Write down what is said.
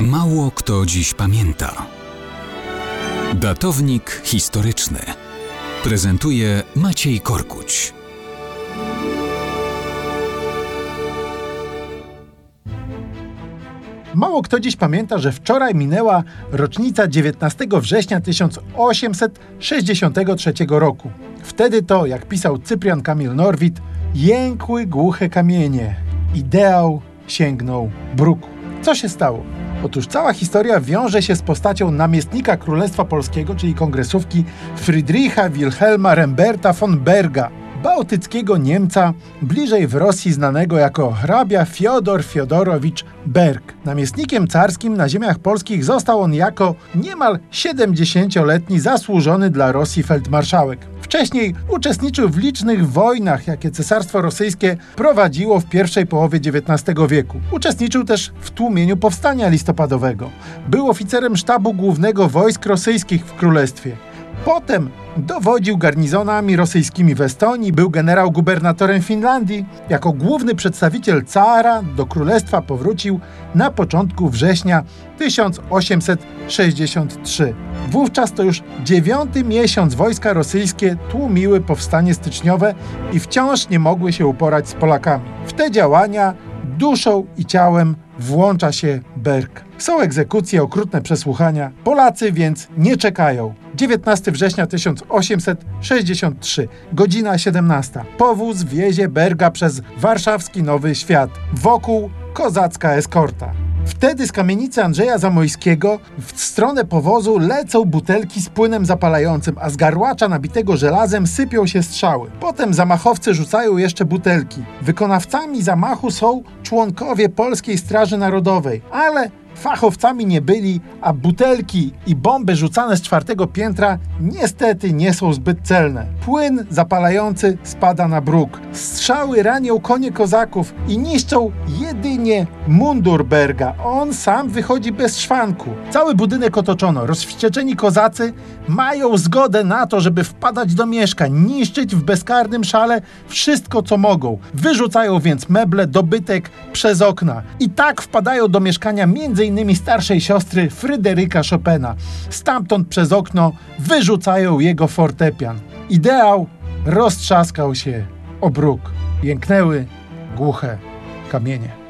Mało kto dziś pamięta. Datownik historyczny prezentuje Maciej Korkuć. Mało kto dziś pamięta, że wczoraj minęła rocznica 19 września 1863 roku. Wtedy to, jak pisał Cyprian Kamil Norwid, jękły głuche kamienie. Ideał sięgnął bruku. Co się stało? Otóż cała historia wiąże się z postacią namiestnika Królestwa Polskiego, czyli kongresówki Friedricha Wilhelma Remberta von Berga, bałtyckiego Niemca, bliżej w Rosji znanego jako hrabia Fiodor Fiodorowicz Berg. Namiestnikiem carskim na ziemiach polskich został on jako niemal 70-letni zasłużony dla Rosji feldmarszałek. Wcześniej uczestniczył w licznych wojnach, jakie Cesarstwo Rosyjskie prowadziło w pierwszej połowie XIX wieku. Uczestniczył też w tłumieniu powstania listopadowego. Był oficerem sztabu głównego wojsk rosyjskich w królestwie. Potem dowodził garnizonami rosyjskimi w Estonii, był generał-gubernatorem Finlandii. Jako główny przedstawiciel cara do królestwa powrócił na początku września 1863. Wówczas to już dziewiąty miesiąc wojska rosyjskie tłumiły powstanie styczniowe i wciąż nie mogły się uporać z Polakami. W te działania duszą i ciałem włącza się Berg. Są egzekucje, okrutne przesłuchania. Polacy więc nie czekają. 19 września 1863, godzina 17. Powóz wiezie Berga przez warszawski Nowy Świat. Wokół kozacka eskorta. Wtedy z kamienicy Andrzeja Zamojskiego w stronę powozu lecą butelki z płynem zapalającym, a z garłacza nabitego żelazem sypią się strzały. Potem zamachowcy rzucają jeszcze butelki. Wykonawcami zamachu są członkowie Polskiej Straży Narodowej, ale fachowcami nie byli, a butelki i bomby rzucane z czwartego piętra niestety nie są zbyt celne. Płyn zapalający spada na bruk. Strzały ranią konie kozaków i niszczą jedynie mundur Berga. On sam wychodzi bez szwanku. Cały budynek otoczono. Rozwścieczeni kozacy mają zgodę na to, żeby wpadać do mieszkań, niszczyć w bezkarnym szale wszystko, co mogą. Wyrzucają więc meble, dobytek przez okna. I tak wpadają do mieszkania innymi starszej siostry Fryderyka Chopina. Stamtąd przez okno wyrzucają jego fortepian. Ideał roztrzaskał się o bruk. Jęknęły głuche kamienie.